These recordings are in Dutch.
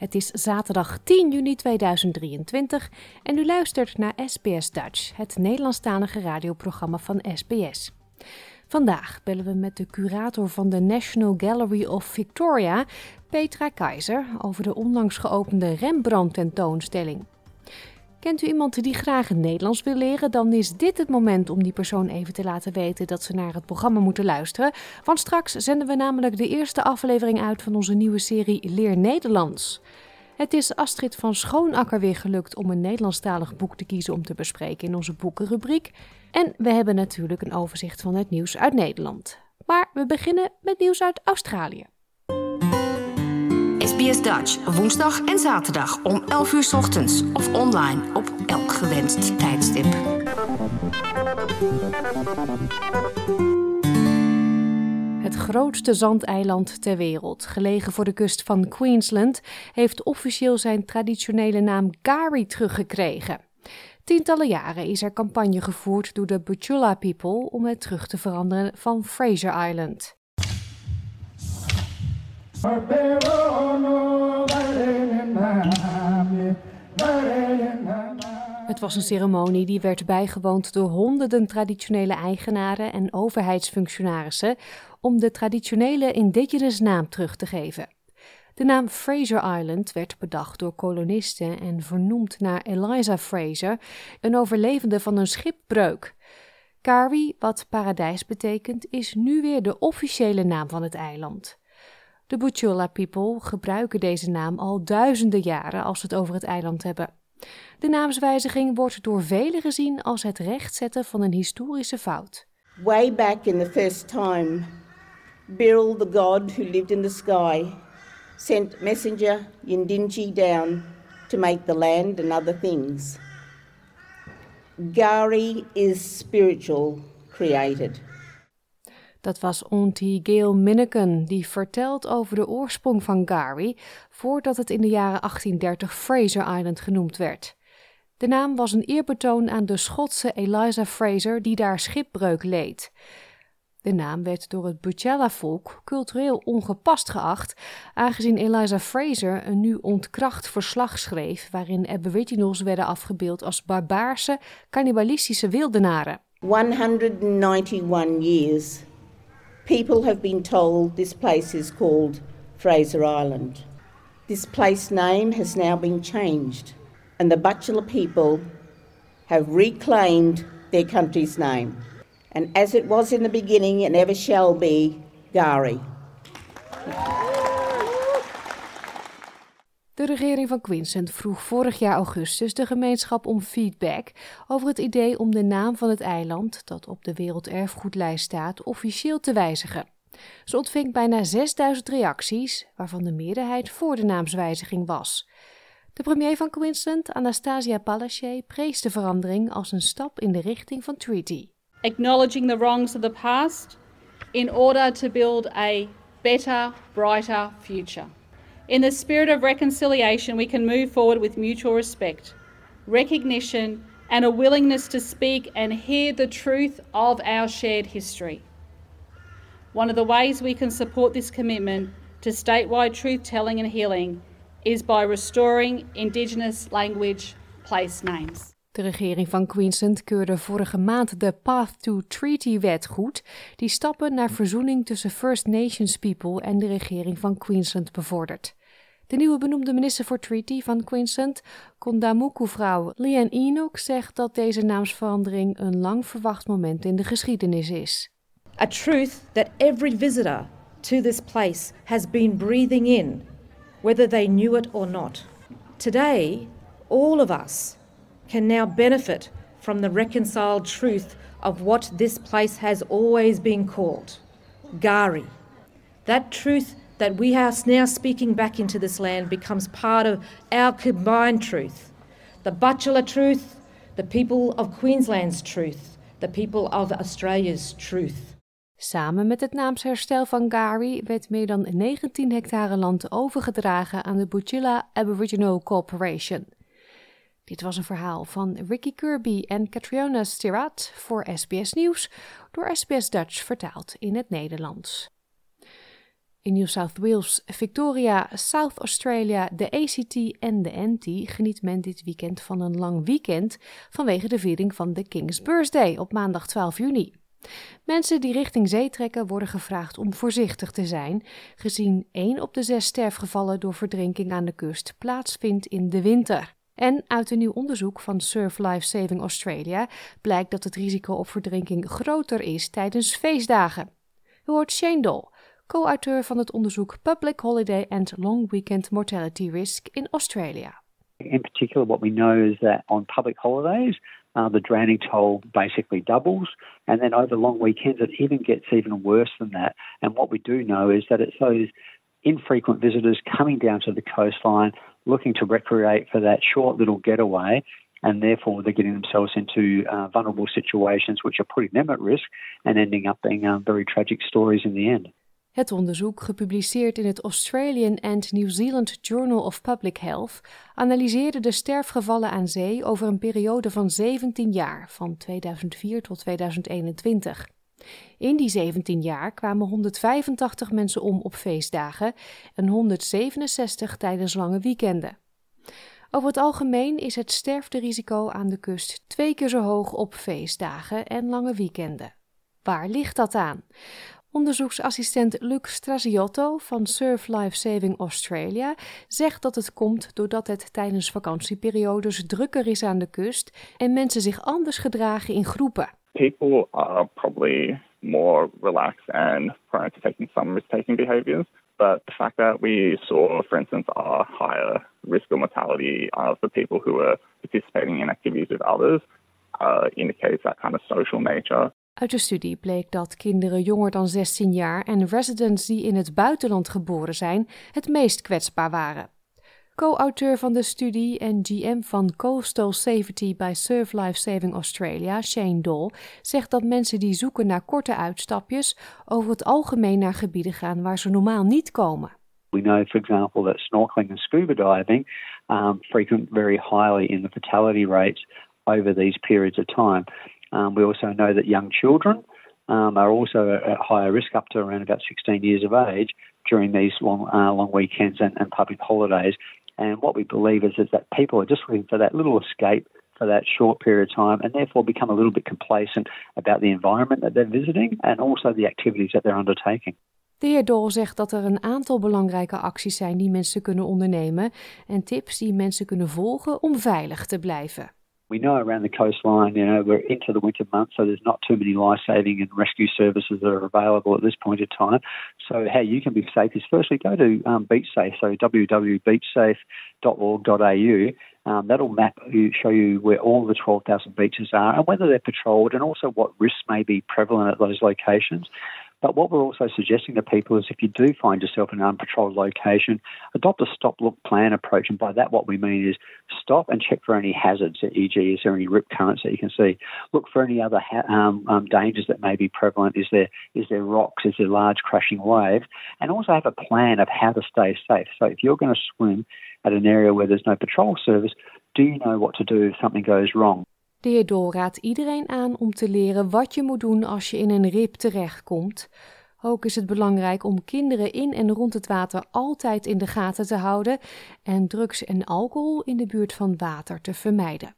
Het is zaterdag 10 juni 2023 en u luistert naar SBS Dutch, het Nederlandstalige radioprogramma van SBS. Vandaag bellen we met de curator van de National Gallery of Victoria, Petra Keizer, over de onlangs geopende Rembrandt-tentoonstelling. Kent u iemand die graag het Nederlands wil leren? Dan is dit het moment om die persoon even te laten weten dat ze naar het programma moeten luisteren. Want straks zenden we namelijk de eerste aflevering uit van onze nieuwe serie Leer Nederlands. Het is Astrid van Schoonakker weer gelukt om een Nederlandstalig boek te kiezen om te bespreken in onze boekenrubriek. En we hebben natuurlijk een overzicht van het nieuws uit Nederland. Maar we beginnen met nieuws uit Australië. SBS Dutch, woensdag en zaterdag om 11 uur ochtends of online op elk gewenst tijdstip. Het grootste zandeiland ter wereld, gelegen voor de kust van Queensland, heeft officieel zijn traditionele naam Gari teruggekregen. Tientallen jaren is er campagne gevoerd door de Butchulla People om het terug te veranderen van Fraser Island. Het was een ceremonie die werd bijgewoond door honderden traditionele eigenaren en overheidsfunctionarissen om de traditionele indigenous naam terug te geven. De naam Fraser Island werd bedacht door kolonisten en vernoemd naar Eliza Fraser, een overlevende van een schipbreuk. Kari, wat paradijs betekent, is nu weer de officiële naam van het eiland. De Butchulla people gebruiken deze naam al duizenden jaren als we het over het eiland hebben. De naamswijziging wordt door velen gezien als het rechtzetten van een historische fout. Way back in the first time, Biril, the god who lived in the sky, sent messenger Yindinji down to make the land and other things. Gari is spiritual created. Dat was Auntie Gail Minneken, die vertelt over de oorsprong van Gari voordat het in de jaren 1830 Fraser Island genoemd werd. De naam was een eerbetoon aan de Schotse Eliza Fraser die daar schipbreuk leed. De naam werd door het Butchella-volk cultureel ongepast geacht, aangezien Eliza Fraser een nu ontkracht verslag schreef waarin aboriginals werden afgebeeld als barbaarse, cannibalistische wildenaren. 191 years, people have been told this place is called Fraser Island. This place name has now been changed, and the Butchulla people have reclaimed their country's name. And as it was in the beginning, it never shall be, Gari. De regering van Queensland vroeg vorig jaar augustus de gemeenschap om feedback over het idee om de naam van het eiland, dat op de werelderfgoedlijst staat, officieel te wijzigen. Ze ontving bijna 6000 reacties, waarvan de meerderheid voor de naamswijziging was. De premier van Queensland, Anastasia Palaszczuk, prees de verandering als een stap in de richting van treaty. acknowledging the wrongs of the past in order to build a better, brighter future. In the spirit of reconciliation, we can move forward with mutual respect, recognition, and a willingness to speak and hear the truth of our shared history. One of the ways we can support this commitment to statewide truth telling and healing is by restoring Indigenous language place names. De regering van Queensland keurde vorige maand de Path to Treaty-wet goed, die stappen naar verzoening tussen First Nations people en de regering van Queensland bevordert. De nieuwe benoemde minister voor Treaty van Queensland, Kondamuku-vrouw Leanne Enoch, zegt dat deze naamsverandering een lang verwacht moment in de geschiedenis is. A truth that every visitor to this place has been breathing in, whether they knew it or not. Today, all of us can now benefit from the reconciled truth of what this place has always been called Gari. That truth that we are now speaking back into this land becomes part of our combined truth. The Bachelor truth, the people of Queensland's truth, the people of Australia's truth. Samen met het naamsherstel van Gari werd meer dan 19 hectare land overgedragen aan de Butchilla Aboriginal Corporation. Dit was een verhaal van Ricky Kirby en Catriona Stirat voor SBS Nieuws, door SBS Dutch vertaald in het Nederlands. In New South Wales, Victoria, South Australia, de ACT en de NT geniet men dit weekend van een lang weekend vanwege de viering van de King's Birthday op maandag 12 juni. Mensen die richting zee trekken worden gevraagd om voorzichtig te zijn, gezien één op de zes sterfgevallen door verdrinking aan de kust plaatsvindt in de winter. En uit een nieuw onderzoek van Surf Life Saving Australia blijkt dat het risico op verdrinking groter is tijdens feestdagen. U hoort Shane Doll, co-auteur van het onderzoek Public Holiday and Long Weekend Mortality Risk in Australia. In particular, what we know is that on public holidays, uh, the drowning toll basically doubles. And then over long weekends, it even gets even worse than that. And what we do know is that it's those infrequent visitors coming down to the coastline looking to recreate for that short little getaway. And therefore, they're getting themselves into uh, vulnerable situations which are putting them at risk and ending up being uh, very tragic stories in the end. Het onderzoek, gepubliceerd in het Australian and New Zealand Journal of Public Health, analyseerde de sterfgevallen aan zee over een periode van 17 jaar, van 2004 tot 2021. In die 17 jaar kwamen 185 mensen om op feestdagen en 167 tijdens lange weekenden. Over het algemeen is het sterfterisico aan de kust twee keer zo hoog op feestdagen en lange weekenden. Waar ligt dat aan? Onderzoeksassistent Luc Strasiotto van Surf Life Saving Australia zegt dat het komt doordat het tijdens vakantieperiodes drukker is aan de kust en mensen zich anders gedragen in groepen. People are probably more relaxed and prone to taking some risk-taking behaviors. But the fact that we saw, for instance, a higher risk of mortality of the people who are participating in activities with others uh, indicates that kind of social nature. Uit de studie bleek dat kinderen jonger dan 16 jaar en residents die in het buitenland geboren zijn het meest kwetsbaar waren. Co-auteur van de studie en GM van Coastal Safety bij Surf Life Saving Australia, Shane Doll, zegt dat mensen die zoeken naar korte uitstapjes over het algemeen naar gebieden gaan waar ze normaal niet komen. We know, for example, that snorkeling and scuba diving um, frequent very highly in the fatality rates over these periods of time. Um, we also know that young children um, are also at higher risk, up to around about 16 years of age, during these long, uh, long weekends and, and public holidays. And what we believe is, is that people are just looking for that little escape for that short period of time and therefore become a little bit complacent about the environment that they're visiting and also the activities that they're undertaking. De heer zegt dat er een aantal belangrijke acties zijn die mensen kunnen ondernemen en tips die mensen kunnen volgen om veilig te blijven. We know around the coastline, you know, we're into the winter months, so there's not too many life-saving and rescue services that are available at this point in time. So how you can be safe is firstly go to um, BeachSafe, so www.beachsafe.org.au. Um, that'll map you, show you where all the 12,000 beaches are and whether they're patrolled and also what risks may be prevalent at those locations. But what we're also suggesting to people is if you do find yourself in an unpatrolled location, adopt a stop, look, plan approach. And by that, what we mean is stop and check for any hazards, e.g., is there any rip currents that you can see? Look for any other ha- um, um, dangers that may be prevalent. Is there is there rocks? Is there large crashing waves? And also have a plan of how to stay safe. So if you're going to swim at an area where there's no patrol service, do you know what to do if something goes wrong? De heer Dol raadt iedereen aan om te leren wat je moet doen als je in een rip terechtkomt. Ook is het belangrijk om kinderen in en rond het water altijd in de gaten te houden en drugs en alcohol in de buurt van water te vermijden.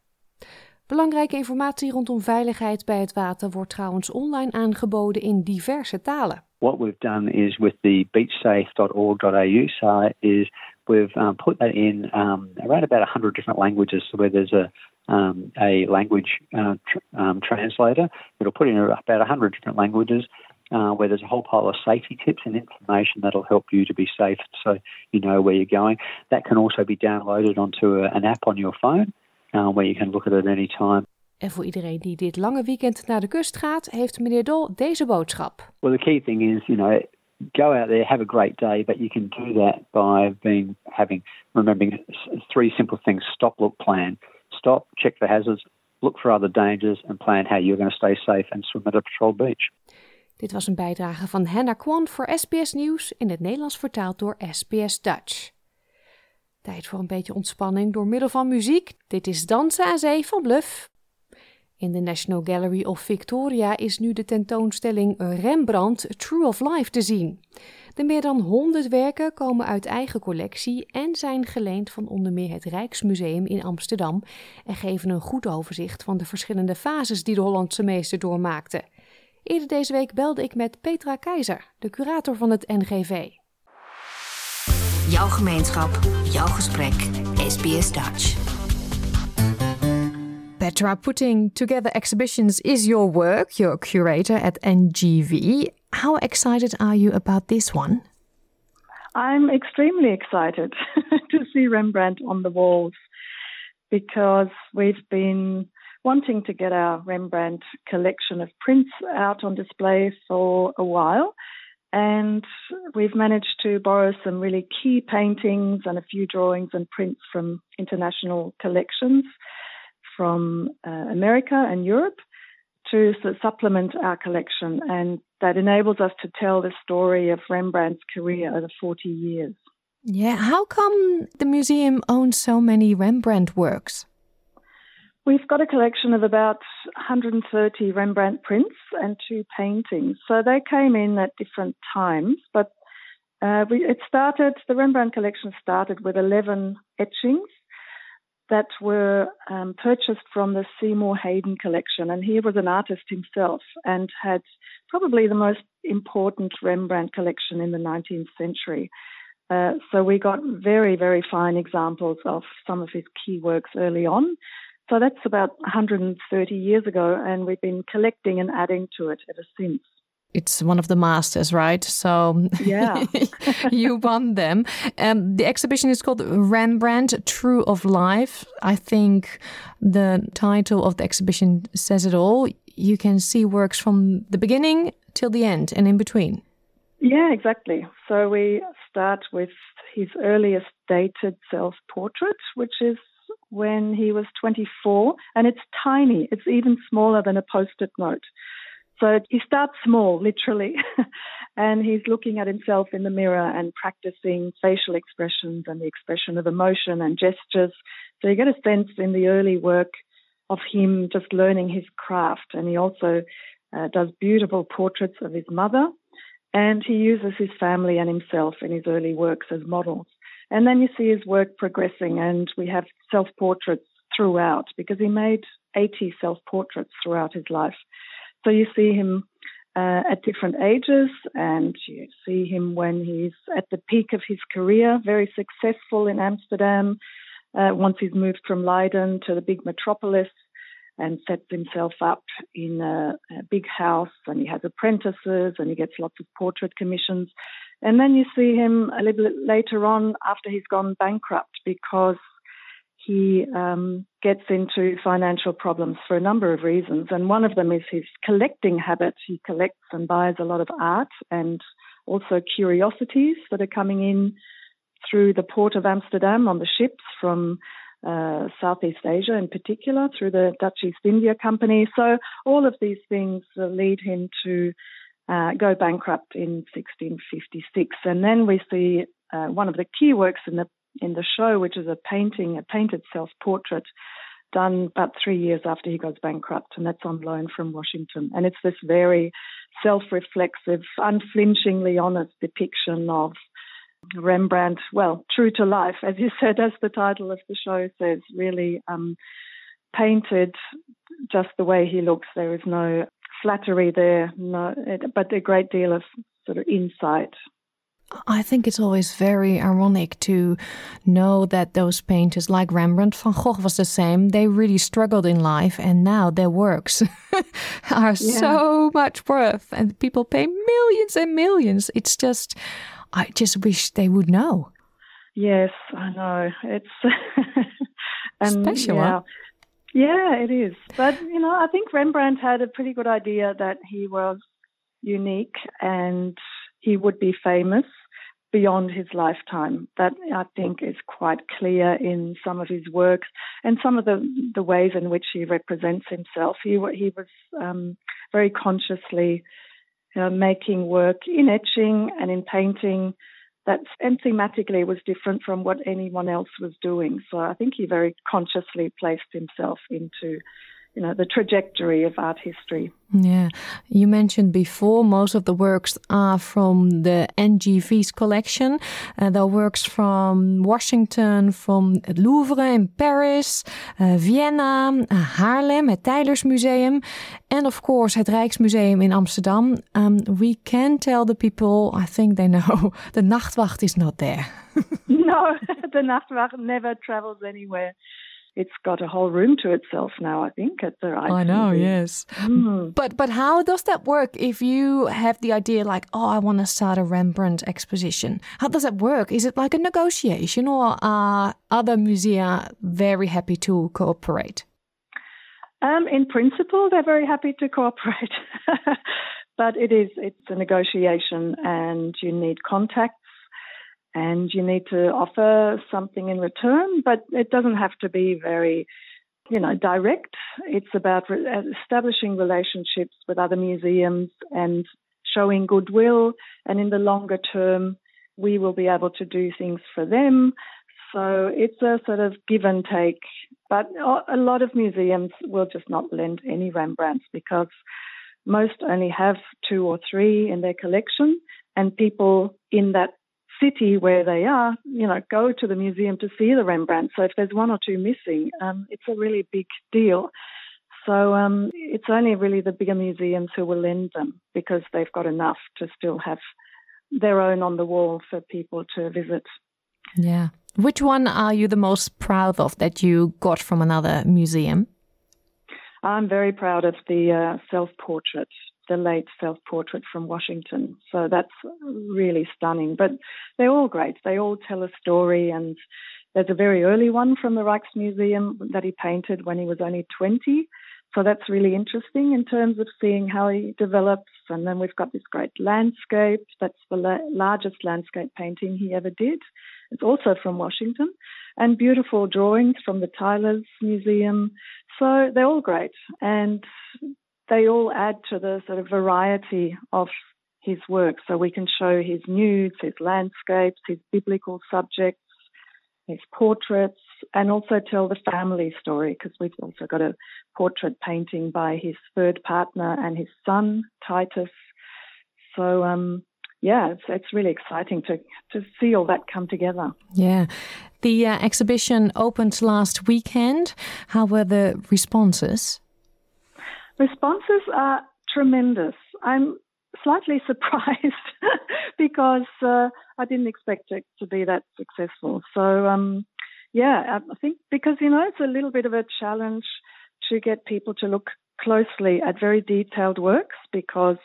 Belangrijke informatie rondom veiligheid bij het water wordt trouwens online aangeboden in diverse talen. What we've done is with the beachsafe.org.au site is we've um, put that in um, around about 100 different languages so where there's a um, a language uh, tr- um, translator. It'll put in about 100 different languages uh, where there's a whole pile of safety tips and information that'll help you to be safe so you know where you're going. That can also be downloaded onto a, an app on your phone uh, where you can look at it any time. En voor iedereen die dit lange weekend naar de kust gaat, heeft meneer Dol deze boodschap. Well, the key thing is, you know, go out there, have a great day, but you can do that by being having remembering three simple things: stop, look, plan. Stop, check the hazards, look for other dangers, and plan how you're going to stay safe and swim at a patrol beach. Dit was een bijdrage van Hannah Kwan voor SBS Nieuws in het Nederlands vertaald door SBS Dutch. Tijd voor een beetje ontspanning door middel van muziek. Dit is Dansen aan Zee van Bluff. In de National Gallery of Victoria is nu de tentoonstelling Rembrandt True of Life te zien. De meer dan 100 werken komen uit eigen collectie en zijn geleend van onder meer het Rijksmuseum in Amsterdam en geven een goed overzicht van de verschillende fases die de Hollandse meester doormaakte. Eerder deze week belde ik met Petra Keizer, de curator van het NGV. Jouw gemeenschap, jouw gesprek, SBS Dutch. Petra, putting together exhibitions is your work. You're a curator at NGV. How excited are you about this one? I'm extremely excited to see Rembrandt on the walls because we've been wanting to get our Rembrandt collection of prints out on display for a while. And we've managed to borrow some really key paintings and a few drawings and prints from international collections from uh, America and Europe to supplement our collection. And that enables us to tell the story of Rembrandt's career over 40 years. Yeah, how come the museum owns so many Rembrandt works? We've got a collection of about 130 Rembrandt prints and two paintings. So they came in at different times, but uh, we, it started, the Rembrandt collection started with 11 etchings that were um, purchased from the Seymour Hayden collection. And he was an artist himself and had probably the most important Rembrandt collection in the 19th century. Uh, so we got very, very fine examples of some of his key works early on. So that's about 130 years ago, and we've been collecting and adding to it ever since. It's one of the masters, right? So yeah, you won them. Um, the exhibition is called Rembrandt: True of Life. I think the title of the exhibition says it all. You can see works from the beginning till the end, and in between. Yeah, exactly. So we start with his earliest dated self-portrait, which is when he was 24, and it's tiny. It's even smaller than a post it note. So he starts small, literally, and he's looking at himself in the mirror and practicing facial expressions and the expression of emotion and gestures. So you get a sense in the early work of him just learning his craft. And he also uh, does beautiful portraits of his mother, and he uses his family and himself in his early works as models. And then you see his work progressing, and we have self portraits throughout because he made 80 self portraits throughout his life. So you see him uh, at different ages, and you see him when he's at the peak of his career, very successful in Amsterdam. Uh, once he's moved from Leiden to the big metropolis and sets himself up in a, a big house, and he has apprentices, and he gets lots of portrait commissions. And then you see him a little bit later on after he's gone bankrupt because he um, gets into financial problems for a number of reasons. And one of them is his collecting habit. He collects and buys a lot of art and also curiosities that are coming in through the port of Amsterdam on the ships from uh, Southeast Asia in particular, through the Dutch East India Company. So all of these things lead him to uh, go bankrupt in 1656. And then we see uh, one of the key works in the in the show, which is a painting, a painted self portrait done about three years after he goes bankrupt, and that's on loan from Washington. And it's this very self reflexive, unflinchingly honest depiction of Rembrandt, well, true to life, as you said, as the title of the show says, really um, painted just the way he looks. There is no flattery there, no, but a great deal of sort of insight I think it's always very ironic to know that those painters, like Rembrandt, Van Gogh was the same. They really struggled in life, and now their works are yeah. so much worth, and people pay millions and millions. It's just, I just wish they would know. Yes, I know. It's special. Yeah. yeah, it is. But you know, I think Rembrandt had a pretty good idea that he was unique and he would be famous beyond his lifetime. That I think is quite clear in some of his works and some of the the ways in which he represents himself. He he was um, very consciously uh, making work in etching and in painting that and thematically was different from what anyone else was doing. So I think he very consciously placed himself into you know the trajectory of art history. Yeah, you mentioned before most of the works are from the NGV's collection. Uh, there are works from Washington, from het Louvre in Paris, uh, Vienna, uh, Haarlem, het Teylers Museum, and of course het Rijksmuseum in Amsterdam. Um, we can tell the people, I think they know, the Nachtwacht is not there. no, the Nachtwacht never travels anywhere it's got a whole room to itself now. I think at the right. I know, yes. Mm. But but how does that work? If you have the idea, like, oh, I want to start a Rembrandt exposition, how does that work? Is it like a negotiation, or are other musea very happy to cooperate? Um, in principle, they're very happy to cooperate, but it is it's a negotiation, and you need contacts and you need to offer something in return, but it doesn't have to be very, you know, direct. It's about re- establishing relationships with other museums and showing goodwill. And in the longer term, we will be able to do things for them. So it's a sort of give and take. But a lot of museums will just not lend any Rembrandts because most only have two or three in their collection, and people in that city where they are, you know, go to the museum to see the Rembrandt. So if there's one or two missing, um, it's a really big deal. So um, it's only really the bigger museums who will lend them because they've got enough to still have their own on the wall for people to visit. Yeah. Which one are you the most proud of that you got from another museum? I'm very proud of the uh, self portrait the late self portrait from Washington. So that's really stunning. But they're all great. They all tell a story. And there's a very early one from the Rijksmuseum that he painted when he was only 20. So that's really interesting in terms of seeing how he develops. And then we've got this great landscape. That's the la- largest landscape painting he ever did. It's also from Washington. And beautiful drawings from the Tyler's Museum. So they're all great. And they all add to the sort of variety of his work. So we can show his nudes, his landscapes, his biblical subjects, his portraits, and also tell the family story because we've also got a portrait painting by his third partner and his son, Titus. So, um, yeah, it's, it's really exciting to, to see all that come together. Yeah. The uh, exhibition opened last weekend. How were the responses? Responses are tremendous. I'm slightly surprised because uh, I didn't expect it to be that successful. So, um, yeah, I think because, you know, it's a little bit of a challenge to get people to look closely at very detailed works because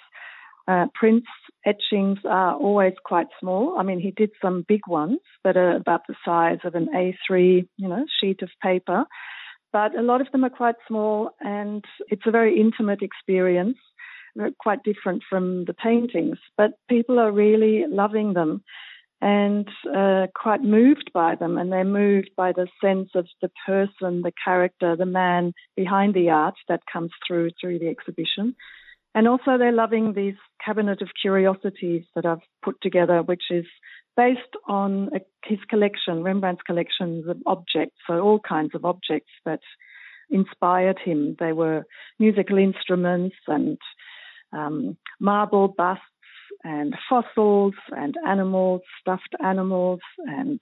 uh, Prince etchings are always quite small. I mean, he did some big ones that are about the size of an A3, you know, sheet of paper but a lot of them are quite small and it's a very intimate experience, quite different from the paintings. But people are really loving them and uh, quite moved by them, and they're moved by the sense of the person, the character, the man behind the art that comes through through the exhibition. And also, they're loving these cabinet of curiosities that I've put together, which is based on his collection, Rembrandt's collections of objects, so all kinds of objects that inspired him. They were musical instruments and um, marble busts and fossils and animals, stuffed animals, and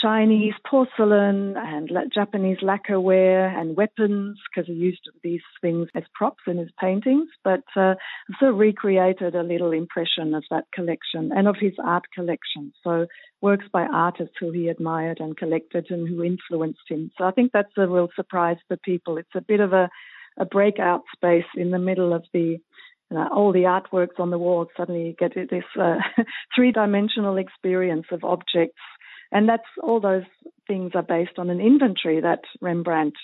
Chinese porcelain and Japanese lacquerware and weapons because he used these things as props in his paintings. But uh, so recreated a little impression of that collection and of his art collection. So works by artists who he admired and collected and who influenced him. So I think that's a real surprise for people. It's a bit of a, a breakout space in the middle of the uh, all the artworks on the walls. Suddenly get this uh, three dimensional experience of objects. And that's all those things are based on an inventory that Rembrandt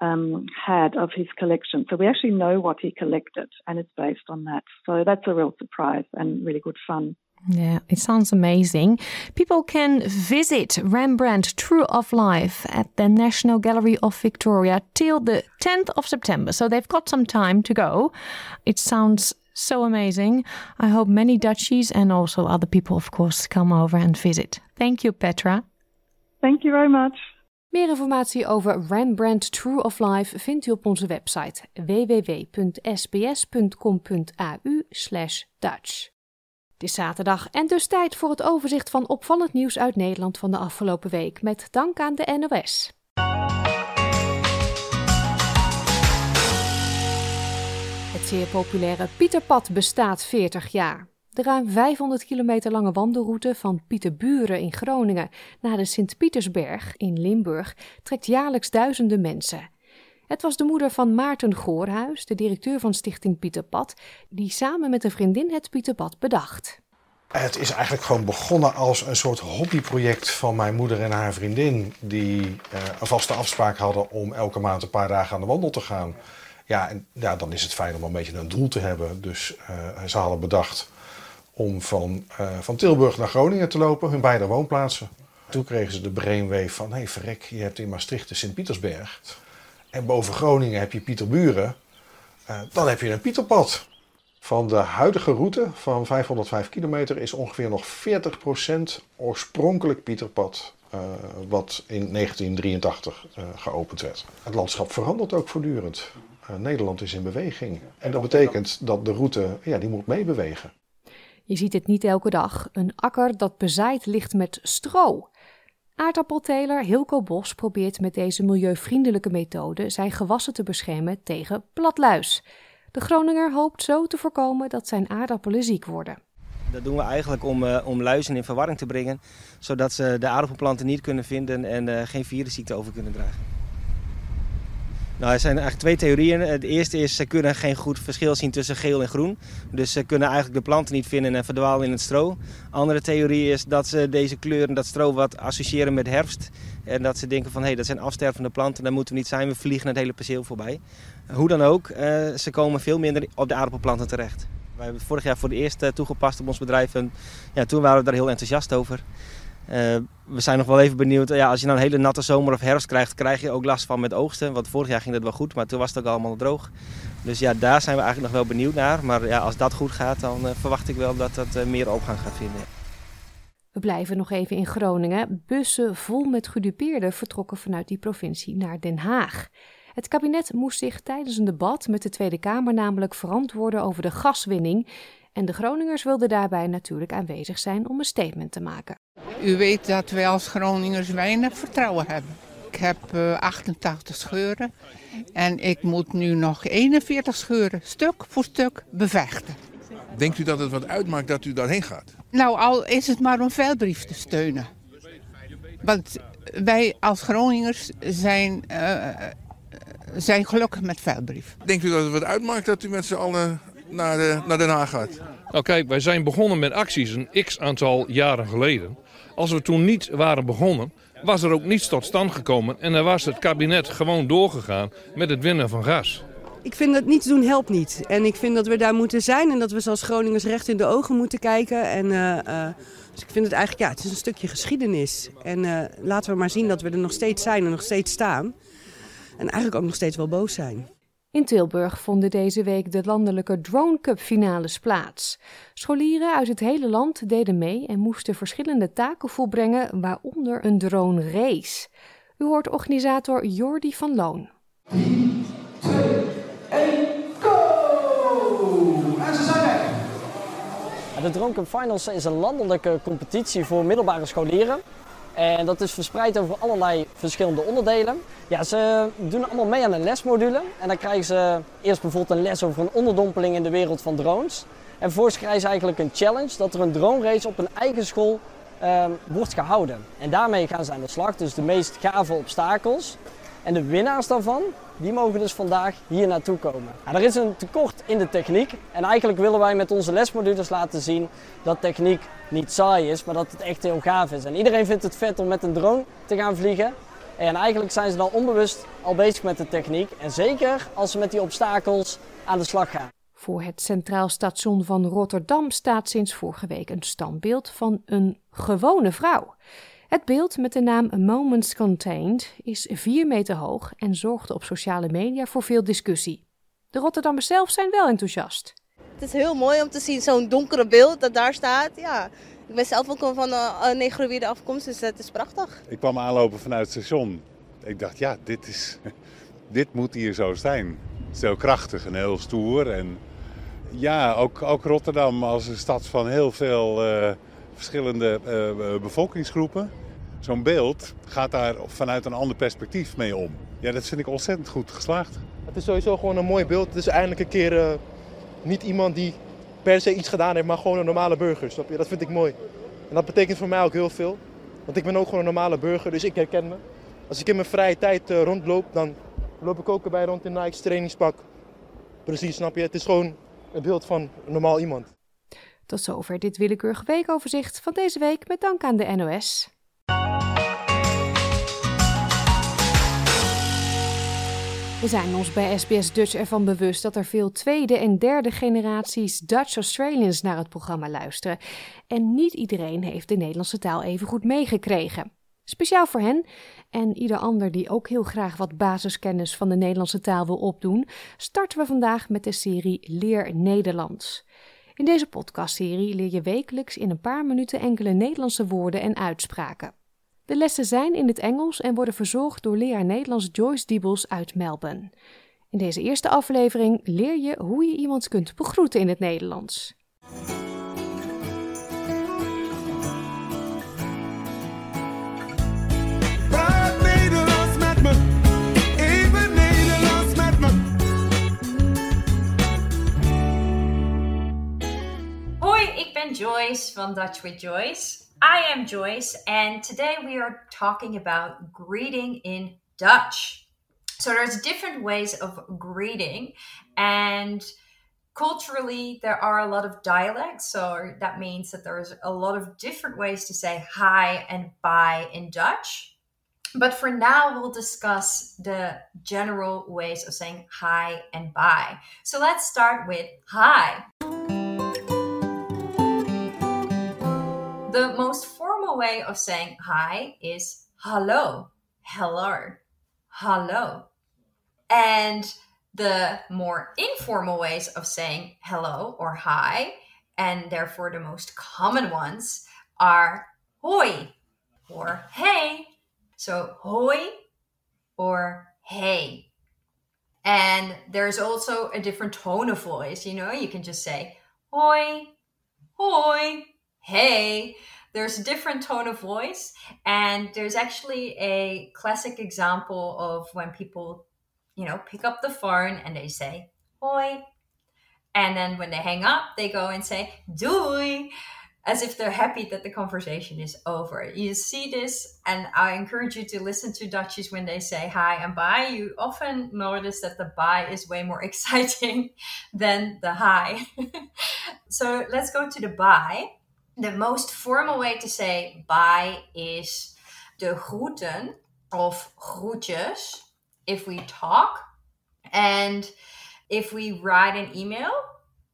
um, had of his collection. So we actually know what he collected, and it's based on that. So that's a real surprise and really good fun. Yeah, it sounds amazing. People can visit Rembrandt True of Life at the National Gallery of Victoria till the 10th of September. So they've got some time to go. It sounds so amazing. I hope many Dutchies and also other people, of course, come over and visit. Thank you, Petra. Thank you very much. Meer informatie over Rembrandt True of Life vindt u op onze website www.sbs.com.au/dutch. Het is zaterdag en dus tijd voor het overzicht van opvallend nieuws uit Nederland van de afgelopen week. Met dank aan de NOS. Het zeer populaire Pieterpad bestaat 40 jaar. De ruim 500 kilometer lange wandelroute van Pieterburen in Groningen naar de Sint-Pietersberg in Limburg trekt jaarlijks duizenden mensen. Het was de moeder van Maarten Goorhuis, de directeur van Stichting Pieterpad, die samen met een vriendin het Pieterpad bedacht. Het is eigenlijk gewoon begonnen als een soort hobbyproject van mijn moeder en haar vriendin. Die uh, een vaste afspraak hadden om elke maand een paar dagen aan de wandel te gaan. Ja, en ja, dan is het fijn om een beetje een doel te hebben. Dus uh, ze hadden bedacht om van, uh, van Tilburg naar Groningen te lopen, hun beide woonplaatsen. Toen kregen ze de brainwave van, hé hey, verrek, je hebt in Maastricht de Sint-Pietersberg. En boven Groningen heb je Pieterburen. Uh, dan heb je een Pieterpad. Van de huidige route van 505 kilometer is ongeveer nog 40% oorspronkelijk Pieterpad. Uh, wat in 1983 uh, geopend werd. Het landschap verandert ook voortdurend. Nederland is in beweging. En dat betekent dat de route ja, die moet meebewegen. Je ziet het niet elke dag. Een akker dat bezaaid ligt met stro. Aardappelteler Hilco Bos probeert met deze milieuvriendelijke methode zijn gewassen te beschermen tegen platluis. De Groninger hoopt zo te voorkomen dat zijn aardappelen ziek worden. Dat doen we eigenlijk om, uh, om luizen in verwarring te brengen, zodat ze de aardappelplanten niet kunnen vinden en uh, geen virusziekte over kunnen dragen. Nou, er zijn eigenlijk twee theorieën. Het eerste is, ze kunnen geen goed verschil zien tussen geel en groen. Dus ze kunnen eigenlijk de planten niet vinden en verdwalen in het stro. Andere theorie is dat ze deze kleuren, dat stro wat associëren met herfst. En dat ze denken van, hé, hey, dat zijn afstervende planten, daar moeten we niet zijn. We vliegen het hele perceel voorbij. Hoe dan ook, uh, ze komen veel minder op de aardappelplanten terecht. Wij hebben vorig jaar voor het eerst uh, toegepast op ons bedrijf. En ja, toen waren we daar heel enthousiast over. Uh, we zijn nog wel even benieuwd. Ja, als je nou een hele natte zomer of herfst krijgt, krijg je ook last van met oogsten. Want vorig jaar ging dat wel goed, maar toen was het ook allemaal droog. Dus ja, daar zijn we eigenlijk nog wel benieuwd naar. Maar ja, als dat goed gaat, dan uh, verwacht ik wel dat dat uh, meer opgang gaat vinden. We blijven nog even in Groningen. Bussen vol met gedupeerden vertrokken vanuit die provincie naar Den Haag. Het kabinet moest zich tijdens een debat met de Tweede Kamer namelijk verantwoorden over de gaswinning. En de Groningers wilden daarbij natuurlijk aanwezig zijn om een statement te maken. U weet dat wij als Groningers weinig vertrouwen hebben. Ik heb uh, 88 scheuren en ik moet nu nog 41 scheuren stuk voor stuk bevechten. Denkt u dat het wat uitmaakt dat u daarheen gaat? Nou, al is het maar om veldbrief te steunen. Want wij als Groningers zijn, uh, zijn gelukkig met veldbrief. Denkt u dat het wat uitmaakt dat u met z'n allen naar, de, naar Den Haag gaat? Nou kijk, wij zijn begonnen met acties een x-aantal jaren geleden. Als we toen niet waren begonnen, was er ook niets tot stand gekomen. En dan was het kabinet gewoon doorgegaan met het winnen van gas. Ik vind dat niets doen helpt niet. En ik vind dat we daar moeten zijn en dat we zoals Groningers recht in de ogen moeten kijken. En, uh, uh, dus ik vind het eigenlijk, ja, het is een stukje geschiedenis. En uh, laten we maar zien dat we er nog steeds zijn en nog steeds staan. En eigenlijk ook nog steeds wel boos zijn. In Tilburg vonden deze week de landelijke Drone Cup finales plaats. Scholieren uit het hele land deden mee en moesten verschillende taken volbrengen, waaronder een drone race. U hoort organisator Jordi van Loon. 3, 2, 1, go! En ze zijn weg! De Dronken Finals is een landelijke competitie voor middelbare scholieren. En dat is verspreid over allerlei verschillende onderdelen. Ja, ze doen allemaal mee aan een lesmodule. En dan krijgen ze eerst bijvoorbeeld een les over een onderdompeling in de wereld van drones. En vervolgens krijgen ze eigenlijk een challenge dat er een drone race op een eigen school ehm, wordt gehouden. En daarmee gaan ze aan de slag. Dus de meest gave obstakels. En de winnaars daarvan, die mogen dus vandaag hier naartoe komen. Nou, er is een tekort in de techniek. En eigenlijk willen wij met onze lesmodules laten zien dat techniek niet saai is, maar dat het echt heel gaaf is. En iedereen vindt het vet om met een drone te gaan vliegen. En eigenlijk zijn ze dan onbewust al bezig met de techniek. En zeker als ze met die obstakels aan de slag gaan. Voor het Centraal Station van Rotterdam staat sinds vorige week een standbeeld van een gewone vrouw. Het beeld met de naam Moments Contained is 4 meter hoog en zorgde op sociale media voor veel discussie. De Rotterdammers zelf zijn wel enthousiast. Het is heel mooi om te zien, zo'n donkere beeld dat daar staat. Ja, ik ben zelf ook van een negroïde afkomst, dus het is prachtig. Ik kwam aanlopen vanuit het station. Ik dacht, ja, dit, is, dit moet hier zo zijn. Het is heel krachtig en heel stoer. En ja, ook, ook Rotterdam als een stad van heel veel uh, verschillende uh, bevolkingsgroepen. Zo'n beeld gaat daar vanuit een ander perspectief mee om. Ja, dat vind ik ontzettend goed geslaagd. Het is sowieso gewoon een mooi beeld. Het is eindelijk een keer uh, niet iemand die per se iets gedaan heeft, maar gewoon een normale burger. Snap je? Dat vind ik mooi. En dat betekent voor mij ook heel veel. Want ik ben ook gewoon een normale burger, dus ik herken me. Als ik in mijn vrije tijd rondloop, dan loop ik ook erbij rond in Nike's trainingspak. Precies, snap je? Het is gewoon een beeld van normaal iemand. Tot zover dit willekeurige weekoverzicht van deze week met dank aan de NOS. We zijn ons bij SBS Dutch ervan bewust dat er veel tweede en derde generaties Dutch Australians naar het programma luisteren. En niet iedereen heeft de Nederlandse taal even goed meegekregen. Speciaal voor hen en ieder ander die ook heel graag wat basiskennis van de Nederlandse taal wil opdoen, starten we vandaag met de serie Leer Nederlands. In deze podcastserie leer je wekelijks in een paar minuten enkele Nederlandse woorden en uitspraken. De lessen zijn in het Engels en worden verzorgd door leraar Nederlands Joyce Diebels uit Melbourne. In deze eerste aflevering leer je hoe je iemand kunt begroeten in het Nederlands. Hoi, Joyce from Dutch with Joyce. I am Joyce, and today we are talking about greeting in Dutch. So there's different ways of greeting, and culturally there are a lot of dialects. So that means that there's a lot of different ways to say hi and bye in Dutch. But for now, we'll discuss the general ways of saying hi and bye. So let's start with hi. The most formal way of saying hi is hello, hello, hello. And the more informal ways of saying hello or hi, and therefore the most common ones, are hoi or hey. So hoi or hey. And there's also a different tone of voice, you know, you can just say hoi, hoi, hey there's a different tone of voice and there's actually a classic example of when people you know pick up the phone and they say hoi and then when they hang up they go and say doei as if they're happy that the conversation is over. You see this, and I encourage you to listen to Dutchies when they say hi and bye. You often notice that the bye is way more exciting than the hi. so let's go to the bye. The most formal way to say bye is de groeten of groetjes if we talk. And if we write an email,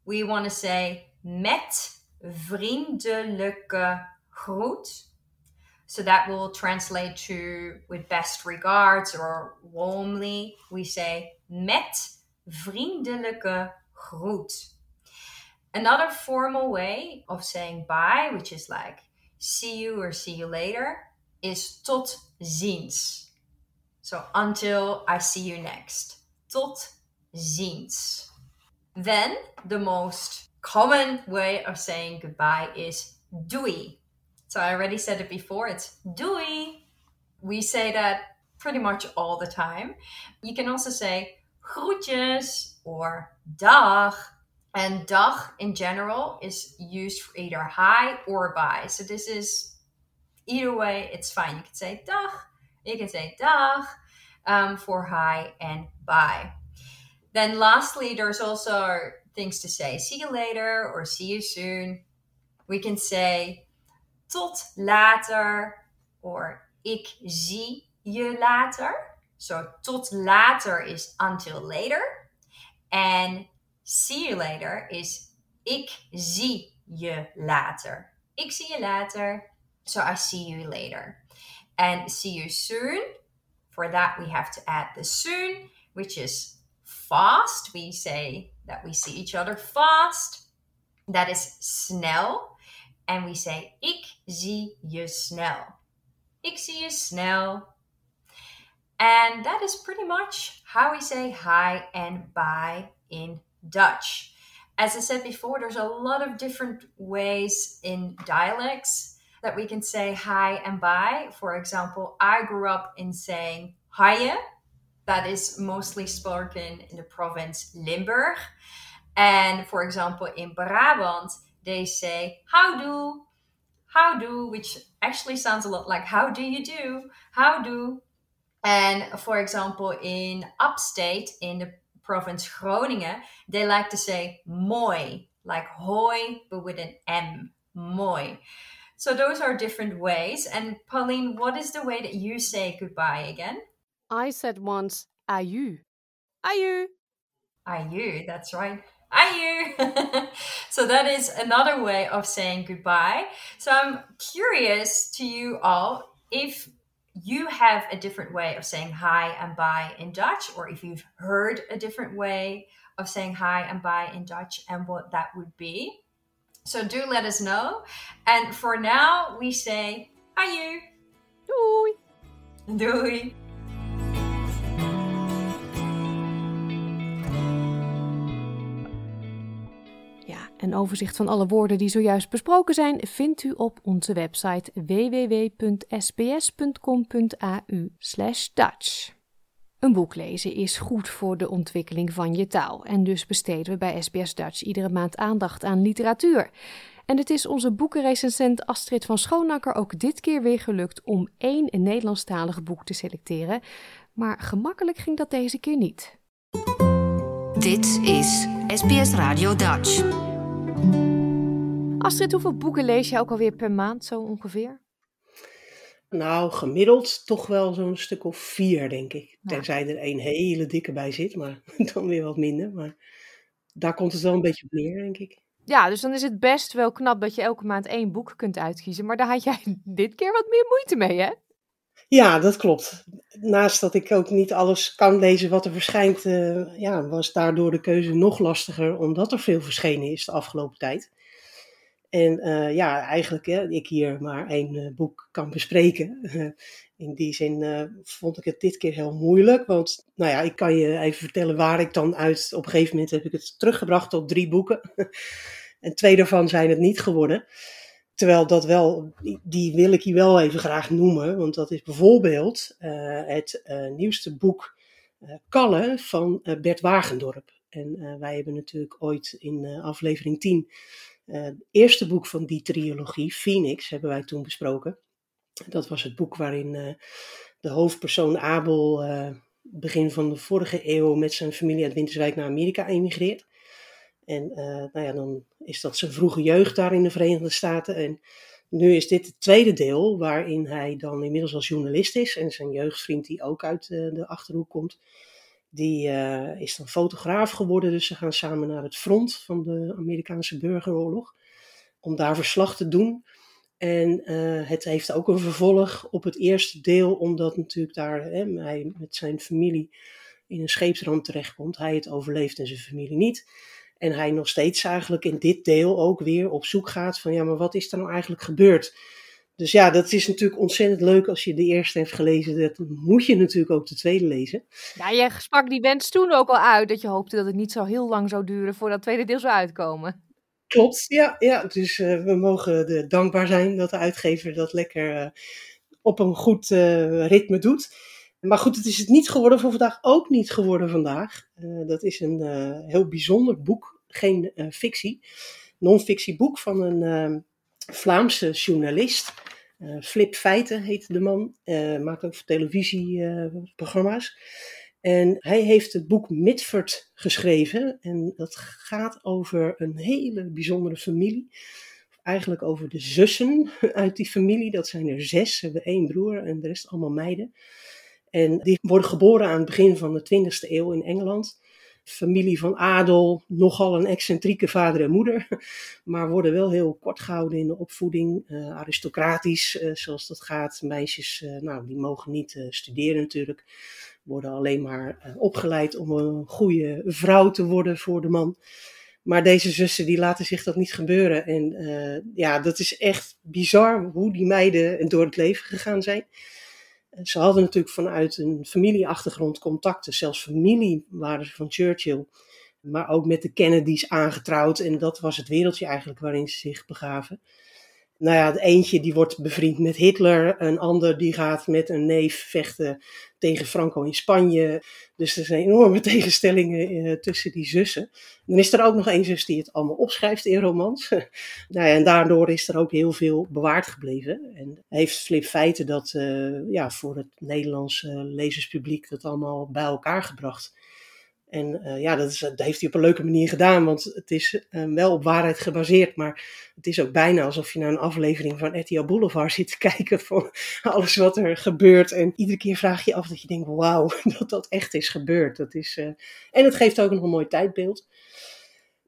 we want to say met vriendelijke groet. So that will translate to with best regards or warmly. We say met vriendelijke groet. Another formal way of saying bye, which is like see you or see you later, is tot ziens. So until I see you next. Tot ziens. Then the most common way of saying goodbye is doei. So I already said it before, it's doei. We say that pretty much all the time. You can also say groetjes or dag. And dag in general is used for either hi or bye. So this is either way, it's fine. You can say dag, you can say dag um, for hi and bye. Then lastly, there's also things to say. See you later or see you soon. We can say tot later or ik zie je later. So tot later is until later. And see you later is ik zie je later. Ik zie je later. So I see you later. And see you soon. For that, we have to add the soon, which is fast. We say that we see each other fast. That is snel. And we say ik zie je snel. Ik zie je snel. And that is pretty much how we say hi and bye in Dutch. As I said before, there's a lot of different ways in dialects that we can say hi and bye. For example, I grew up in saying haaien. That is mostly spoken in the province Limburg. And for example, in Brabant, they say how do, how do, which actually sounds a lot like how do you do, how do. And for example, in upstate, in the province Groningen, they like to say mooi, like hoi, but with an M, mooi. So those are different ways. And Pauline, what is the way that you say goodbye again? I said once, are you? Are you? Are you? that's right. Are you? so that is another way of saying goodbye. So I'm curious to you all if you have a different way of saying hi and bye in Dutch, or if you've heard a different way of saying hi and bye in Dutch and what that would be. So do let us know. And for now, we say ayu. Doei. Doei. Een overzicht van alle woorden die zojuist besproken zijn vindt u op onze website www.sbs.com.au/dutch. Een boek lezen is goed voor de ontwikkeling van je taal en dus besteden we bij SBS Dutch iedere maand aandacht aan literatuur. En het is onze boekenrecensent Astrid van Schoonakker ook dit keer weer gelukt om één Nederlandstalig boek te selecteren, maar gemakkelijk ging dat deze keer niet. Dit is SBS Radio Dutch. Astrid, hoeveel boeken lees je ook alweer per maand zo ongeveer? Nou, gemiddeld toch wel zo'n stuk of vier, denk ik. Tenzij er een hele dikke bij zit, maar dan weer wat minder. Maar daar komt het wel een beetje op neer, denk ik. Ja, dus dan is het best wel knap dat je elke maand één boek kunt uitkiezen. Maar daar had jij dit keer wat meer moeite mee, hè? Ja, dat klopt. Naast dat ik ook niet alles kan lezen wat er verschijnt, uh, ja, was daardoor de keuze nog lastiger, omdat er veel verschenen is de afgelopen tijd. En uh, ja, eigenlijk hè, ik hier maar één uh, boek kan bespreken. in die zin vond ik het dit keer heel moeilijk. Want nou ja, ik kan je even vertellen waar ik dan uit. Op een gegeven moment heb ik het teruggebracht tot drie boeken. en twee daarvan zijn het niet geworden. Terwijl dat wel, die wil ik hier wel even graag noemen. Want dat is bijvoorbeeld het nieuwste boek Kalle van Bert Wagendorp. En wij hebben natuurlijk ooit in aflevering 10 uh, het eerste boek van die trilogie, Phoenix, hebben wij toen besproken. Dat was het boek waarin uh, de hoofdpersoon Abel uh, begin van de vorige eeuw met zijn familie uit Winterswijk naar Amerika emigreert. En nou ja, dan is dat zijn vroege jeugd daar in de Verenigde Staten. En nu is dit het tweede deel, waarin hij dan inmiddels als journalist is en zijn jeugdvriend die ook uit de achterhoek komt die uh, is dan fotograaf geworden, dus ze gaan samen naar het front van de Amerikaanse burgeroorlog. Om daar verslag te doen. En uh, het heeft ook een vervolg op het eerste deel, omdat natuurlijk daar hè, hij met zijn familie in een scheepsramp terechtkomt. Hij het overleeft en zijn familie niet. En hij nog steeds eigenlijk in dit deel ook weer op zoek gaat van ja, maar wat is er nou eigenlijk gebeurd? Dus ja, dat is natuurlijk ontzettend leuk als je de eerste hebt gelezen. Dat moet je natuurlijk ook de tweede lezen. Ja, je sprak die wens toen ook al uit dat je hoopte dat het niet zo heel lang zou duren voordat het tweede deel zou uitkomen. Klopt, ja. ja. Dus uh, we mogen de, dankbaar zijn dat de uitgever dat lekker uh, op een goed uh, ritme doet. Maar goed, het is het niet geworden voor vandaag, ook niet geworden vandaag. dat is een heel bijzonder boek, geen fictie. Non-fictie boek van een Vlaamse journalist. Flip Feiten heet de man, maakt ook televisieprogramma's. En hij heeft het boek Mitford geschreven. En dat gaat over een hele bijzondere familie. Eigenlijk over de zussen uit die familie. Dat zijn er zes. Ze hebben één broer en de rest allemaal meiden. En die worden geboren aan het begin van de 20e eeuw in Engeland. Familie van adel, nogal een excentrieke vader en moeder. Maar worden wel heel kort gehouden in de opvoeding. Uh, aristocratisch, uh, zoals dat gaat. Meisjes, uh, nou, die mogen niet studeren natuurlijk worden alleen maar opgeleid om een goede vrouw te worden voor de man. Maar deze zussen die laten zich dat niet gebeuren. En ja, dat is echt bizar hoe die meiden door het leven gegaan zijn. Ze hadden natuurlijk vanuit een familieachtergrond contacten. Zelfs familie waren ze van Churchill. Maar ook met de Kennedys aangetrouwd. En dat was het wereldje eigenlijk waarin ze zich begaven nou ja, eentje die wordt bevriend met Hitler, een ander die gaat met een neef vechten tegen Franco in Spanje. Dus er zijn enorme tegenstellingen eh, tussen die zussen. Dan is er ook nog één zus die het allemaal opschrijft in romans. nou ja, en daardoor is er ook heel veel bewaard gebleven. En heeft Flip Feiten dat uh, ja, voor het Nederlandse lezerspubliek dat allemaal bij elkaar gebracht. En uh, ja, dat, is, heeft hij op een leuke manier gedaan, want het is uh, wel op waarheid gebaseerd, maar het is ook bijna alsof je naar een aflevering van RTL Boulevard zit te kijken van alles wat er gebeurt. En iedere keer vraag je af dat je denkt, wauw, dat dat echt is gebeurd. Dat is, uh, en het geeft ook nog een mooi tijdbeeld.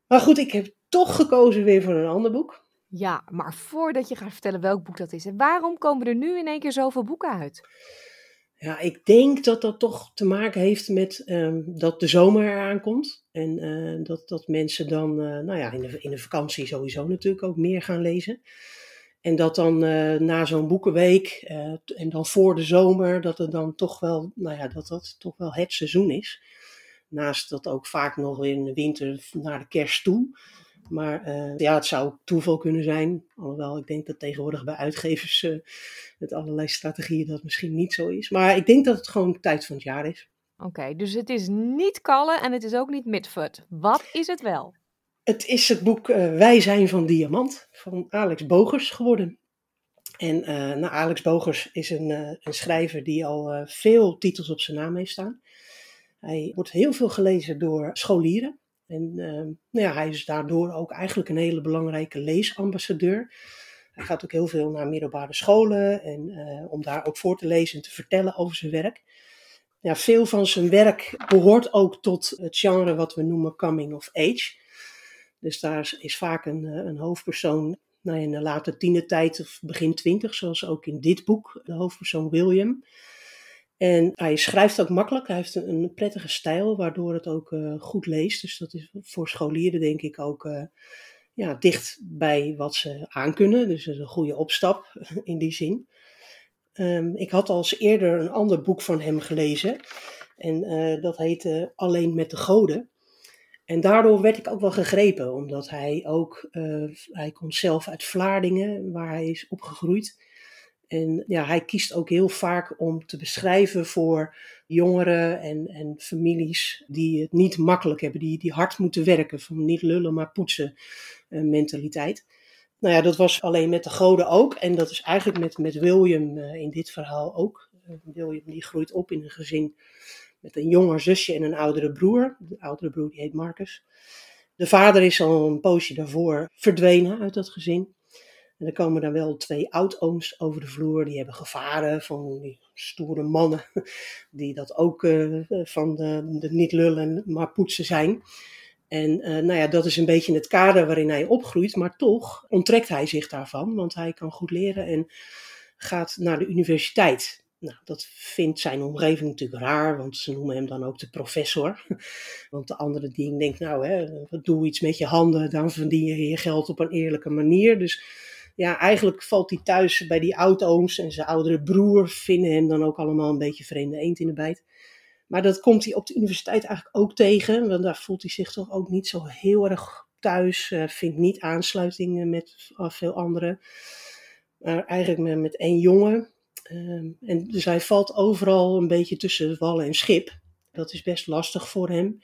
Maar goed, ik heb toch gekozen weer voor een ander boek. Ja, maar voordat je gaat vertellen welk boek dat is, waarom komen er nu in één keer zoveel boeken uit? Ja, ik denk dat dat toch te maken heeft met um, dat de zomer eraan komt. En uh, dat, dat mensen dan, uh, nou ja, in de, in de vakantie sowieso natuurlijk ook meer gaan lezen. En dat dan uh, na zo'n boekenweek en dan voor de zomer, dat het dan toch wel, nou ja, dat dat toch wel het seizoen is. Naast dat ook vaak nog in de winter naar de kerst toe. Maar uh, ja, het zou toeval kunnen zijn. Alhoewel ik denk dat tegenwoordig bij uitgevers uh, met allerlei strategieën dat misschien niet zo is. Maar ik denk dat het gewoon tijd van het jaar is. Oké, okay, dus het is niet Kalle en het is ook niet Midford. Wat is het wel? Het is het boek uh, Wij zijn van Diamant van Alex Bogers geworden. En nou, Alex Bogers is een, een schrijver die al veel titels op zijn naam heeft staan. Hij wordt heel veel gelezen door scholieren. En uh, nou ja, hij is daardoor ook eigenlijk een hele belangrijke leesambassadeur. Hij gaat ook heel veel naar middelbare scholen en uh, om daar ook voor te lezen en te vertellen over zijn werk. Ja, veel van zijn werk behoort ook tot het genre wat we noemen coming of age. Dus daar is vaak een, eh, een hoofdpersoon nou, in de late tienertijd of begin twintig, zoals ook in dit boek, de hoofdpersoon William. En hij schrijft ook makkelijk. Hij heeft een, prettige stijl, waardoor het ook uh, goed leest. Dus dat is voor scholieren denk ik ook uh, ja, dicht bij wat ze aankunnen. Dus een goede opstap in die zin. Um, ik had al eens eerder een ander boek van hem gelezen. En uh, dat heette Alleen met de Goden. En daardoor werd ik ook wel gegrepen, omdat hij ook, hij komt zelf uit Vlaardingen, waar hij is opgegroeid. En ja, hij kiest ook heel vaak om te beschrijven voor jongeren en, en families die het niet makkelijk hebben, die, die hard moeten werken, van niet lullen maar poetsen uh, mentaliteit. Nou ja, dat was alleen met de goden ook. En dat is eigenlijk met, met William uh, in dit verhaal ook. Uh, William die groeit op in een gezin met een jonger zusje en een oudere broer. De oudere broer die heet Marcus. De vader is al een poosje daarvoor verdwenen uit dat gezin. En er komen dan wel twee oud-ooms over de vloer. Die hebben gevaren van die stoere mannen. Die dat ook uh, van de, de, niet lullen, maar poetsen zijn. En uh, nou ja, dat is een beetje het kader waarin hij opgroeit. Maar toch onttrekt hij zich daarvan. Want hij kan goed leren en gaat naar de universiteit. Nou, dat vindt zijn omgeving natuurlijk raar, want ze noemen hem dan ook de professor. Want de andere die denkt, nou, hè, doe iets met je handen, dan verdien je je geld op een eerlijke manier. Dus ja, eigenlijk valt hij thuis bij die oudooms en zijn oudere broer vinden hem dan ook allemaal een beetje vreemde eend in de bijt. Maar dat komt hij op de universiteit eigenlijk ook tegen, want daar voelt hij zich toch ook niet zo heel erg thuis, uh, vindt niet aansluiting met veel anderen. Maar eigenlijk met, met één jongen. Ehm, en dus hij valt overal een beetje tussen wallen en schip. Dat is best lastig voor hem.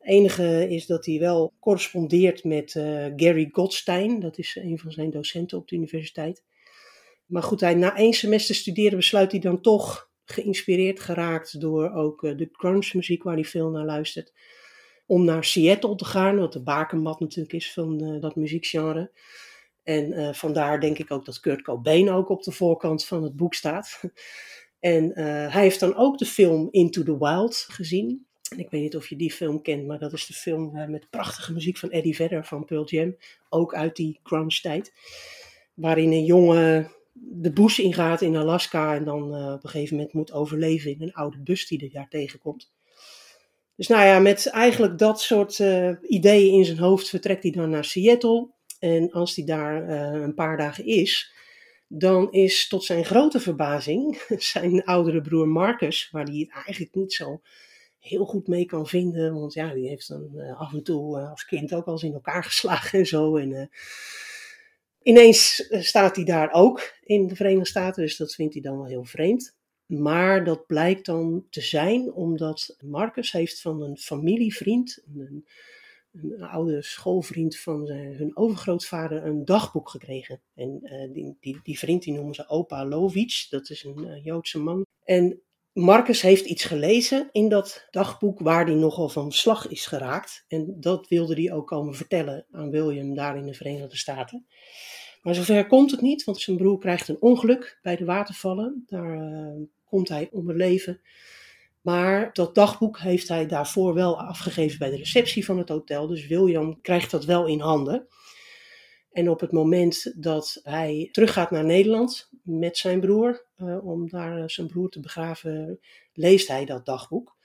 Enige is dat hij wel correspondeert met uh, Gary Goldstein. Dat is een van zijn docenten op de universiteit. Maar goed, hij, na één semester studeren besluit hij dan toch geïnspireerd geraakt door ook uh, de grunge muziek waar hij veel naar luistert. Om naar Seattle te gaan, wat de bakermat natuurlijk is van dat muziekgenre. En vandaar denk ik ook dat Kurt Cobain ook op de voorkant van het boek staat. en hij heeft dan ook de film Into the Wild gezien. Ik weet niet of je die film kent, maar dat is de film met prachtige muziek van Eddie Vedder van Pearl Jam. Ook uit die grunge tijd. Waarin een jongen de bush ingaat in Alaska en dan uh, op een gegeven moment moet overleven in een oude bus die er daar tegenkomt. Dus nou ja, met eigenlijk dat soort uh, ideeën in zijn hoofd vertrekt hij dan naar Seattle. En als hij daar een paar dagen is, dan is tot zijn grote verbazing zijn oudere broer Marcus, waar hij het eigenlijk niet zo heel goed mee kan vinden. Want ja, die heeft dan af en toe als kind ook al eens in elkaar geslagen en zo. En Ineens eh, staat hij daar ook in de Verenigde Staten, dus dat vindt hij dan wel heel vreemd. Maar dat blijkt dan te zijn omdat Marcus heeft van een familievriend, een, een oude schoolvriend van zijn, hun overgrootvader, een dagboek gekregen. En die, die, die, vriend die noemen ze opa Lovic, dat is een Joodse man. En Marcus heeft iets gelezen in dat dagboek waar hij nogal van slag is geraakt. En dat wilde hij ook komen vertellen aan William daar in de Verenigde Staten. Maar zover komt het niet, want zijn broer krijgt een ongeluk bij de watervallen. Daar uh, komt hij om het leven. Maar dat dagboek heeft hij daarvoor wel afgegeven bij de receptie van het hotel. Dus William krijgt dat wel in handen. En op het moment dat hij teruggaat naar Nederland met zijn broer, uh, om daar zijn broer te begraven, leest hij dat dagboek.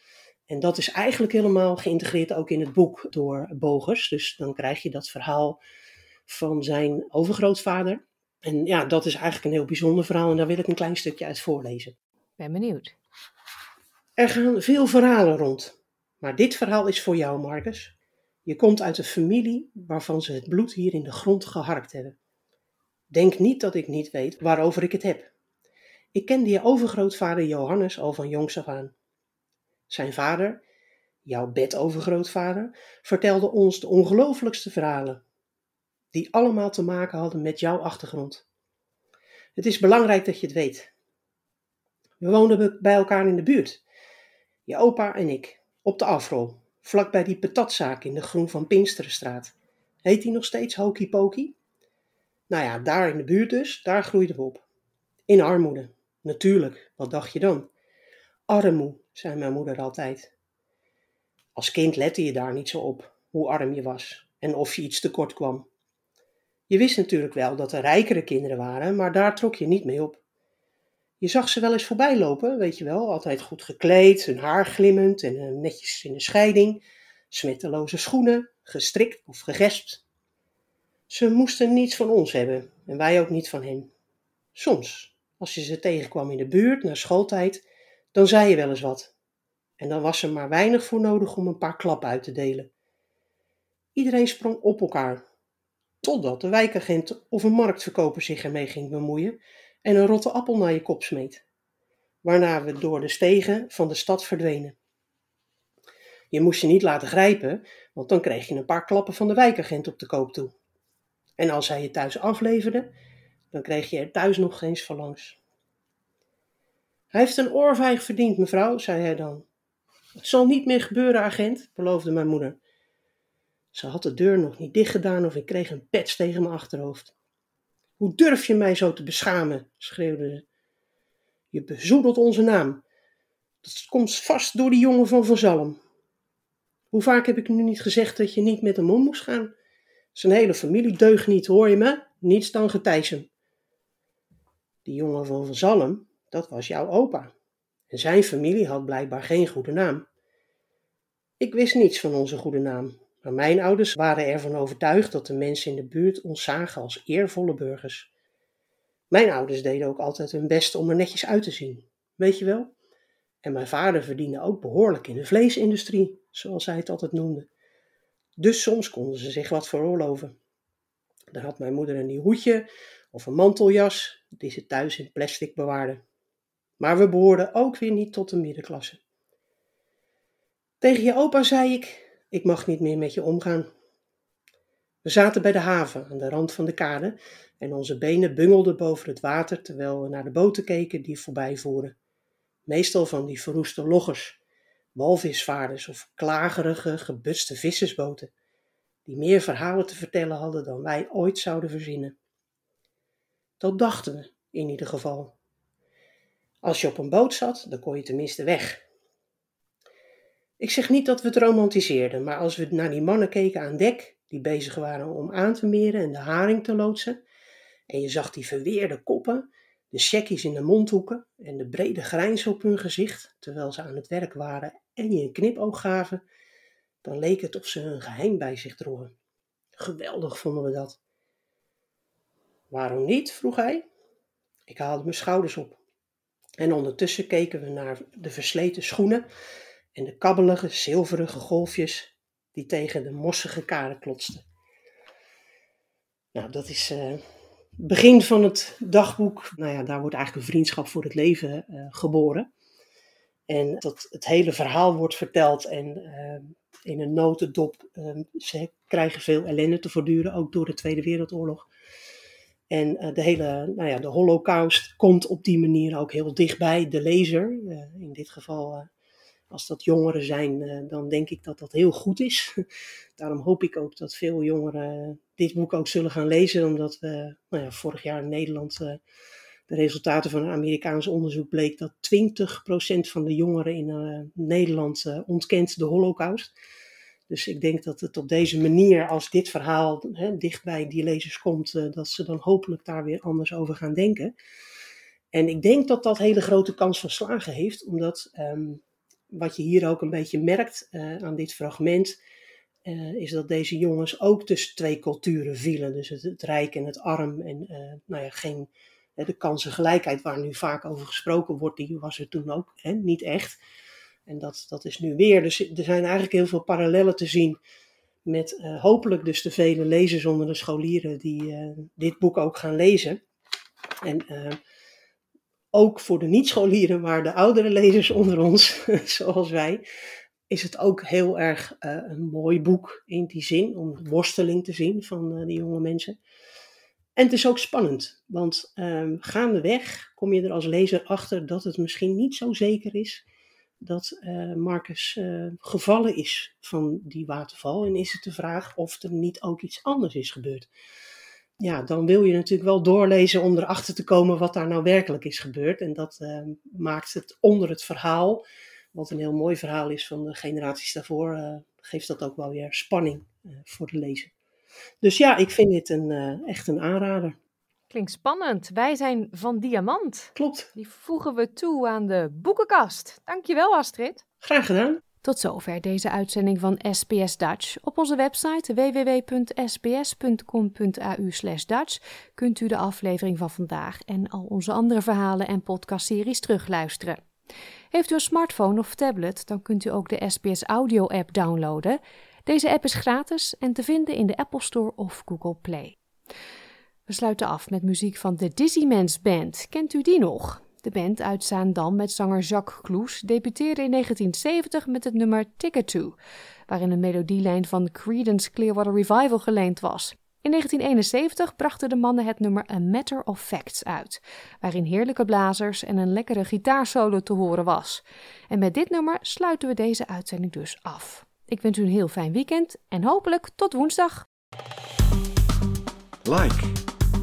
En dat is eigenlijk helemaal geïntegreerd ook in het boek door Bogers. Dus dan krijg je dat verhaal van zijn overgrootvader. En ja, dat is eigenlijk een heel bijzonder verhaal en daar wil ik een klein stukje uit voorlezen. Ben benieuwd. Er gaan veel verhalen rond. Maar dit verhaal is voor jou, Marcus. Je komt uit een familie waarvan ze het bloed hier in de grond geharkt hebben. Denk niet dat ik niet weet waarover ik het heb. Ik kende je overgrootvader Johannes al van jongs af aan. Zijn vader, jouw bedovergrootvader, vertelde ons de ongelooflijkste verhalen die allemaal te maken hadden met jouw achtergrond. Het is belangrijk dat je het weet. We woonden bij elkaar in de buurt. Je opa en ik, op de afrol, vlak bij die patatzaak in de Groen van Pinksterenstraat. Heet die nog steeds Hokey Pokey? Nou ja, daar in de buurt dus, daar groeiden we op. In armoede. Natuurlijk, wat dacht je dan? Armoe, zei mijn moeder altijd. Als kind lette je daar niet zo op, hoe arm je was en of je iets tekort kwam. Je wist natuurlijk wel dat er rijkere kinderen waren, maar daar trok je niet mee op. Je zag ze wel eens voorbij lopen, weet je wel, altijd goed gekleed, hun haar glimmend en eh, netjes in een scheiding, smetteloze schoenen, gestrikt of gegespt. Ze moesten niets van ons hebben en wij ook niet van hen. Soms, als je ze tegenkwam in de buurt na schooltijd, dan zei je wel eens wat. En dan was er maar weinig voor nodig om een paar klappen uit te delen. Iedereen sprong op elkaar, Totdat de wijkagent of een marktverkoper zich ermee ging bemoeien en een rotte appel naar je kop smeet. Waarna we door de stegen van de stad verdwenen. Je moest je niet laten grijpen, want dan kreeg je een paar klappen van de wijkagent op de koop toe. En als hij je thuis afleverde, dan kreeg je er thuis nog eens van langs. Hij heeft een oorvijg verdiend, mevrouw, zei hij dan. Het zal niet meer gebeuren, agent, beloofde mijn moeder. Ze had de deur nog niet dicht gedaan of ik kreeg een pets tegen mijn achterhoofd. Hoe durf je mij zo te beschamen? schreeuwde ze. Je bezoedelt onze naam. Dat komt vast door die jongen van Van Zalm. Hoe vaak heb ik nu niet gezegd dat je niet met hem om moest gaan? Zijn hele familie deugt niet, hoor je me? Niets dan getijsem. Die jongen van Zalm, dat was jouw opa. En zijn familie had blijkbaar geen goede naam. Ik wist niets van onze goede naam, maar mijn ouders waren ervan overtuigd dat de mensen in de buurt ons zagen als eervolle burgers. Mijn ouders deden ook altijd hun best om er netjes uit te zien, weet je wel? En mijn vader verdiende ook behoorlijk in de vleesindustrie, zoals hij het altijd noemde. Dus soms konden ze zich wat veroorloven. Dan had mijn moeder een nieuw hoedje of een manteljas die ze thuis in plastic bewaarde. Maar we behoorden ook weer niet tot de middenklasse. Tegen je opa zei ik: Ik mag niet meer met je omgaan. We zaten bij de haven aan de rand van de kade en onze benen bungelden boven het water terwijl we naar de boten keken die voorbij voeren. Meestal van die verroeste loggers, walvisvaarders of klagerige, gebutste vissersboten, die meer verhalen te vertellen hadden dan wij ooit zouden verzinnen. Dat dachten we in ieder geval. Als je op een boot zat, dan kon je tenminste weg. Ik zeg niet dat we het romantiseerden, maar als we naar die mannen keken aan dek, die bezig waren om aan te meren en de haring te loodsen, en je zag die verweerde koppen, de checkies in de mondhoeken en de brede grijns op hun gezicht, terwijl ze aan het werk waren en je een knipoog gaven, dan leek het of ze een geheim bij zich droegen. Geweldig vonden we dat. Waarom niet? vroeg hij. Ik haalde mijn schouders op. En ondertussen keken we naar de versleten schoenen en de kabbelige, zilverige golfjes die tegen de mossige kade klotsten. Nou, dat is uh, begin van het dagboek. Nou ja, daar wordt eigenlijk een vriendschap voor het leven uh, geboren. En dat het hele verhaal wordt verteld en uh, in een notendop. ze krijgen veel ellende te voortduren, ook door de Tweede Wereldoorlog. En de hele, nou ja, de holocaust komt op die manier ook heel dichtbij de lezer. in dit geval als dat jongeren zijn, eh, dan denk ik dat dat heel goed is. Daarom hoop ik ook dat veel jongeren dit boek ook zullen gaan lezen, omdat we nou ja, vorig jaar in Nederland eh, de resultaten van een Amerikaans onderzoek bleek dat 20% van de jongeren in Nederland ontkent de holocaust. Dus ik denk dat het op deze manier, als dit verhaal hè, die lezers komt, dat ze dan hopelijk daar weer anders over gaan denken. En ik denk dat dat hele grote kans van slagen heeft, omdat ehm, wat je hier ook een beetje merkt uh, aan dit fragment, uh, is dat deze jongens ook tussen twee culturen vielen. Dus het, rijk en het arm. En nou ja, geen, de kansengelijkheid waar nu vaak over gesproken wordt, die was er toen ook hè, niet echt. En dat, dat is nu weer. Dus er zijn eigenlijk heel veel parallellen te zien met hopelijk dus de vele lezers onder de scholieren die dit boek ook gaan lezen. En ook voor de niet-scholieren, maar de oudere lezers onder ons, zoals wij, is het ook heel erg een mooi boek in die zin, om de worsteling te zien van die jonge mensen. En het is ook spannend, want um, gaandeweg kom je er als lezer achter dat het misschien niet zo zeker is dat uh, Marcus gevallen is van die waterval. En is het de vraag of er niet ook iets anders is gebeurd ja, dan wil je natuurlijk wel doorlezen om erachter te komen wat daar nou werkelijk is gebeurd. En dat uh, maakt het onder het verhaal, wat een heel mooi verhaal is van de generaties daarvoor, geeft dat ook wel weer spanning voor de lezer. Dus ja, ik vind dit een, echt een aanrader. Klinkt spannend. Wij zijn van Diamant. Klopt. Die voegen we toe aan de boekenkast. Dankjewel Astrid. Graag gedaan. Tot zover deze uitzending van SBS Dutch. Op onze website www.sbs.com.au/dutch kunt u de aflevering van vandaag en al onze andere verhalen en podcastseries terugluisteren. Heeft u een smartphone of tablet, dan kunt u ook de SBS Audio app downloaden. Deze app is gratis en te vinden in de Apple Store of Google Play. We sluiten af met muziek van de Dizzy Band. Kent u die nog? De band uit Zaandam met zanger Jacques Cloes debuteerde in 1970 met het nummer Ticket To, waarin een melodielijn van Creedence Clearwater Revival geleend was. In 1971 brachten de mannen het nummer A Matter of Facts uit, waarin heerlijke blazers en een lekkere gitaarsolo te horen was. En met dit nummer sluiten we deze uitzending dus af. Ik wens u een heel fijn weekend en hopelijk tot woensdag. Like,